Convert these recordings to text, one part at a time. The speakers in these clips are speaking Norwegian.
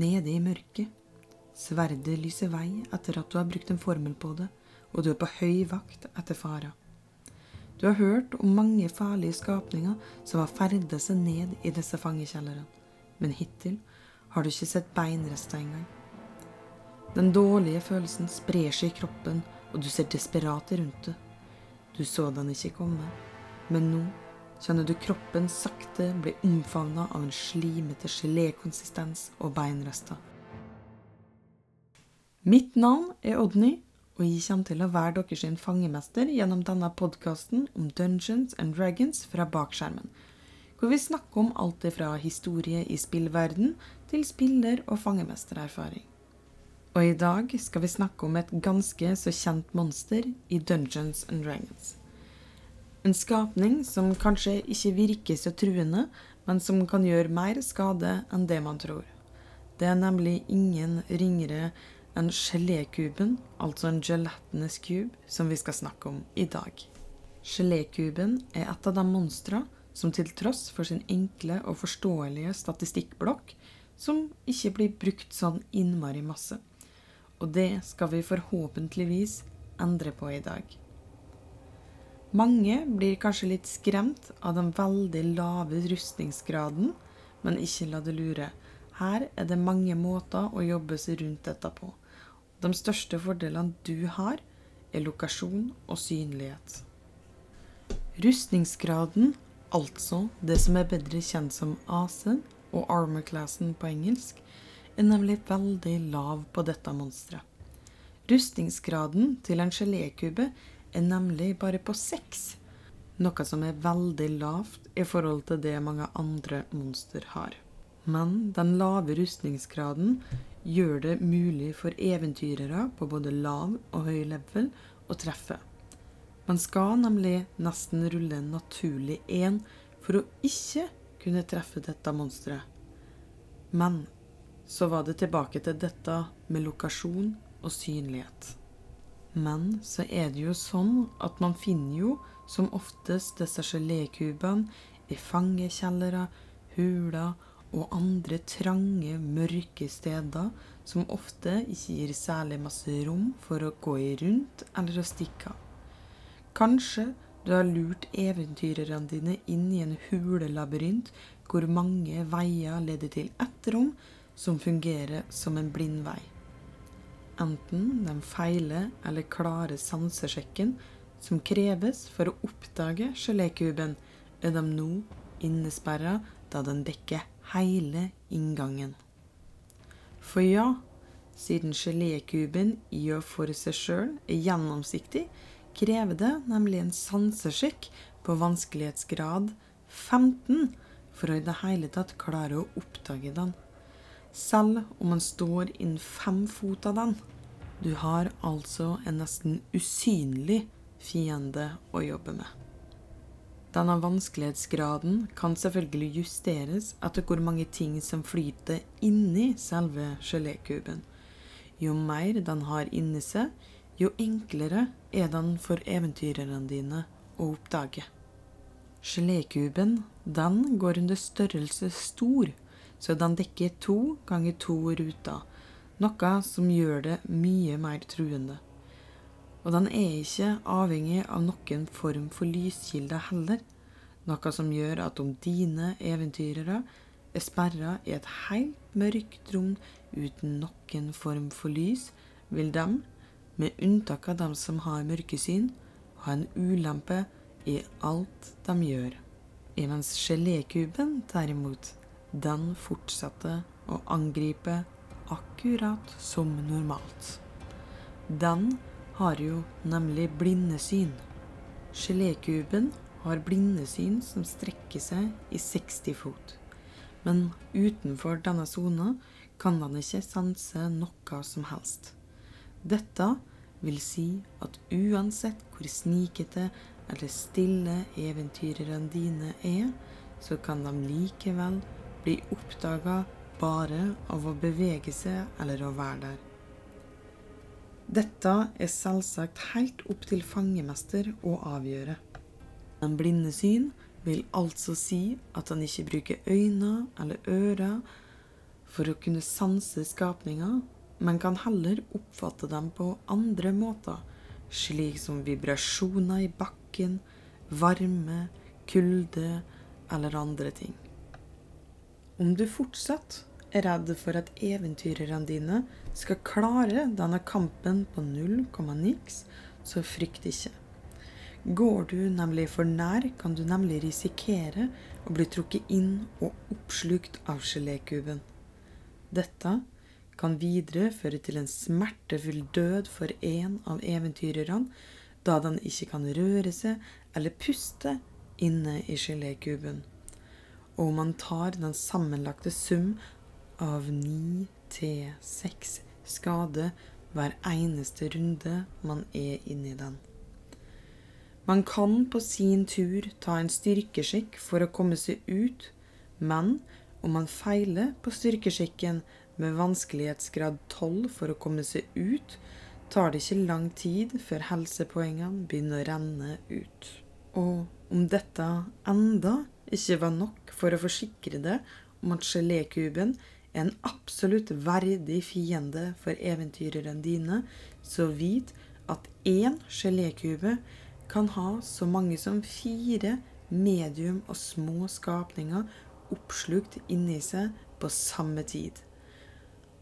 nede i mørket. Sverdet lyser vei etter at du har brukt en formel på det, og du er på høy vakt etter fara. Du har hørt om mange farlige skapninger som har ferdet seg ned i disse fangekjellerne, men hittil har du ikke sett beinrester engang. Den dårlige følelsen sprer seg i kroppen, og du ser desperat rundt deg. Du så den ikke komme, men nå kjenner du kroppen sakte bli omfavna av en slimete gelékonsistens og beinrester. Mitt navn er Odny, og jeg kommer til å være deres fangemester gjennom denne podkasten om Dungeons and Dragons fra bakskjermen, hvor vi snakker om alt fra historie i spillverden til spiller- og fangemestererfaring. Og i dag skal vi snakke om et ganske så kjent monster i Dungeons and Dragons. En skapning som kanskje ikke virker så truende, men som kan gjøre mer skade enn det man tror. Det er nemlig ingen ringere enn gelékuben, altså en gelatinous cube, som vi skal snakke om i dag. Gelékuben er et av de monstra som til tross for sin enkle og forståelige statistikkblokk, som ikke blir brukt sånn innmari masse. Og det skal vi forhåpentligvis endre på i dag. Mange blir kanskje litt skremt av den veldig lave rustningsgraden, men ikke la det lure. Her er det mange måter å jobbe seg rundt dette på. De største fordelene du har, er lokasjon og synlighet. Rustningsgraden, altså det som er bedre kjent som AC og armor-classen på engelsk, er nemlig veldig lav på dette monsteret. Rustningsgraden til en gelékube er nemlig bare på seks, noe som er veldig lavt i forhold til det mange andre monster har. Men den lave rustningsgraden gjør det mulig for eventyrere på både lav og høy level å treffe. Man skal nemlig nesten rulle en naturlig én for å ikke kunne treffe dette monsteret. Men så var det tilbake til dette med lokasjon og synlighet. Men så er det jo sånn at man finner jo som oftest disse gelékubene i fangekjellere, huler og andre trange, mørke steder som ofte ikke gir særlig masse rom for å gå i rundt eller å stikke av. Kanskje du har lurt eventyrerne dine inn i en hulelabyrint hvor mange veier leder til ett rom som fungerer som en blindvei. Enten den feile eller klare sansesjekken som kreves for å oppdage gelékuben, er de nå innesperra da den dekker hele inngangen. For ja, siden gelékuben og for seg sjøl er gjennomsiktig, krever det nemlig en sansesjekk på vanskelighetsgrad 15 for å i det hele tatt klare å oppdage den selv om man står innen fem fot av den. Du har altså en nesten usynlig fiende å jobbe med. Denne vanskelighetsgraden kan selvfølgelig justeres etter hvor mange ting som flyter inni selve gelékuben. Jo mer den har inni seg, jo enklere er den for eventyrerne dine å oppdage. Gelékuben den går under størrelse stor, så den dekker to ganger to ruter, noe som gjør det mye mer truende. Og den er ikke avhengig av noen form for lyskilde heller, noe som gjør at om dine eventyrere er sperra i et helt mørkt rom uten noen form for lys, vil de, med unntak av dem som har mørkesyn, ha en ulempe i alt de gjør. Imens gelékuben derimot den fortsatte å angripe akkurat som normalt. Den har jo nemlig blindesyn. Gelékuben har blindesyn som strekker seg i 60 fot. Men utenfor denne sona kan den ikke sanse noe som helst. Dette vil si at uansett hvor snikete eller stille eventyrerne dine er, så kan de likevel blir oppdaga bare av å bevege seg eller å være der. Dette er selvsagt helt opp til fangemester å avgjøre. En blindesyn vil altså si at han ikke bruker øyne eller ører for å kunne sanse skapninger, men kan heller oppfatte dem på andre måter, slik som vibrasjoner i bakken, varme, kulde eller andre ting. Om du fortsatt er redd for at eventyrerne dine skal klare denne kampen på null komma niks, så frykt ikke. Går du nemlig for nær, kan du nemlig risikere å bli trukket inn og oppslukt av gelékuben. Dette kan videre føre til en smertefull død for en av eventyrerne, da den ikke kan røre seg eller puste inne i gelékuben. Og man tar den sammenlagte sum av ni til seks skade hver eneste runde man er inni den. Man kan på sin tur ta en styrkeskikk for å komme seg ut, men om man feiler på styrkeskikken med vanskelighetsgrad 12 for å komme seg ut, tar det ikke lang tid før helsepoengene begynner å renne ut. Og om dette enda ikke var nok for å forsikre deg om at gelékuben er en absolutt verdig fiende for eventyrerne dine, så vit at én gelékube kan ha så mange som fire medium og små skapninger oppslukt inni seg på samme tid.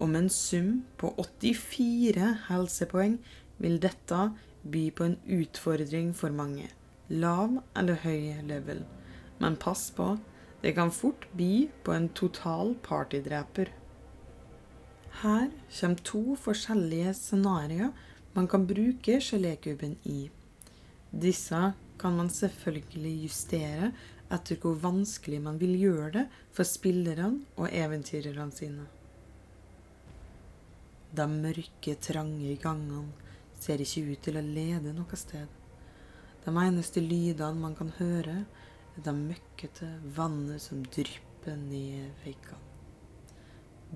Med en sum på 84 helsepoeng vil dette by på en utfordring for mange, lav eller høy level. Men pass på, det kan fort by på en total partydreper. Her kommer to forskjellige scenarioer man kan bruke gelékuben i. Disse kan man selvfølgelig justere etter hvor vanskelig man vil gjøre det for spillerne og eventyrerne sine. De mørke, trange gangene ser ikke ut til å lede noe sted. De eneste lydene man kan høre, er det møkkete vannet som drypper ned veggene.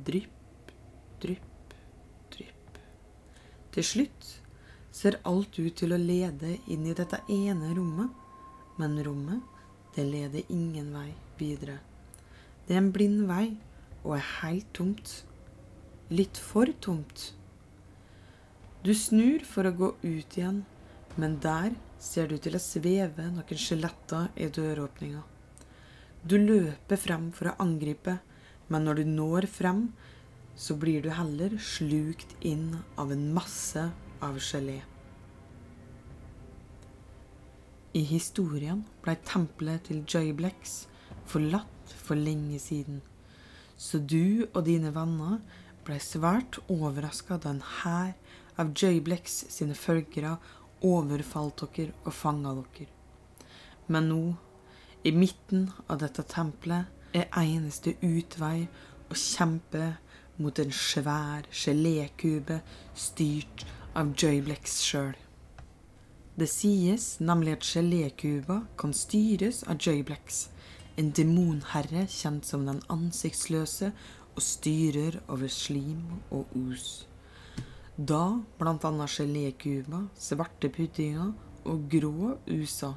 Drypp, drypp, drypp. Til slutt ser alt ut til å lede inn i dette ene rommet, men rommet, det leder ingen vei videre. Det er en blind vei og er helt tomt. Litt for tomt. Du snur for å gå ut igjen, men der ser du til å sveve noen skjeletter i døråpninga. Du løper frem for å angripe, men når du når frem, så blir du heller slukt inn av en masse av gelé. I historien blei tempelet til Joyblex forlatt for lenge siden, så du og dine venner blei svært overraska da en hær av Joyblex sine følgere overfalt dere og fanga dere. Men nå, i midten av dette tempelet, er eneste utvei å kjempe mot en svær gelékube styrt av Joyblex sjøl. Det sies nemlig at gelékuba kan styres av Joyblex, en demonherre kjent som den ansiktsløse og styrer over slim og os. Da blant annet gelékuba, svarte puddinger og grå usa.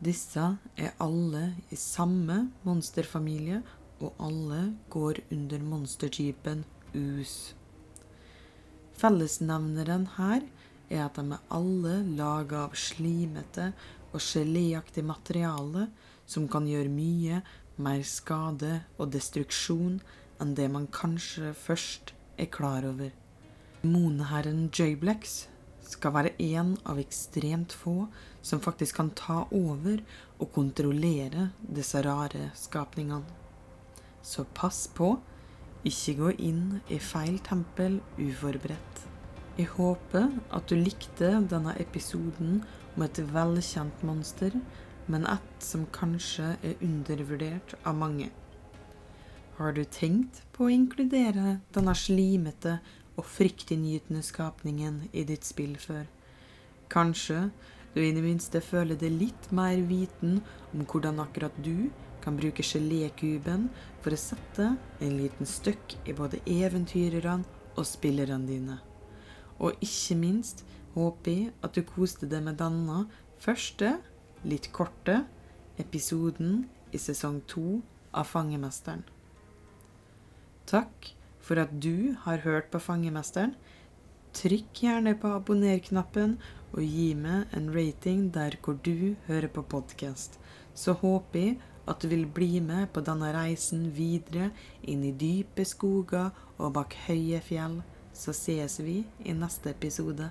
Disse er alle i samme monsterfamilie, og alle går under monstertypen us. Fellesnevneren her er at de er alle laga av slimete og geléaktig materiale som kan gjøre mye mer skade og destruksjon enn det man kanskje først er klar over. Monherren Jablex skal være en av ekstremt få som faktisk kan ta over og kontrollere disse rare skapningene. Så pass på ikke gå inn i feil tempel uforberedt. Jeg håper at du likte denne episoden om et velkjent monster, men et som kanskje er undervurdert av mange. Har du tenkt på å inkludere denne slimete og fryktinngytende skapningen i ditt spill før? Kanskje du i det minste føler deg litt mer viten om hvordan akkurat du kan bruke gelékuben for å sette en liten støkk i både eventyrerne og spillerne dine. Og ikke minst håper jeg at du koste deg med denne første, litt korte, episoden i sesong to av Fangemesteren. Takk for at du har hørt på Fangemesteren. Trykk gjerne på abonner-knappen, og gi meg en rating der hvor du hører på podkast. Så håper jeg at du vil bli med på denne reisen videre inn i dype skoger og bak høye fjell. Så ses vi i neste episode.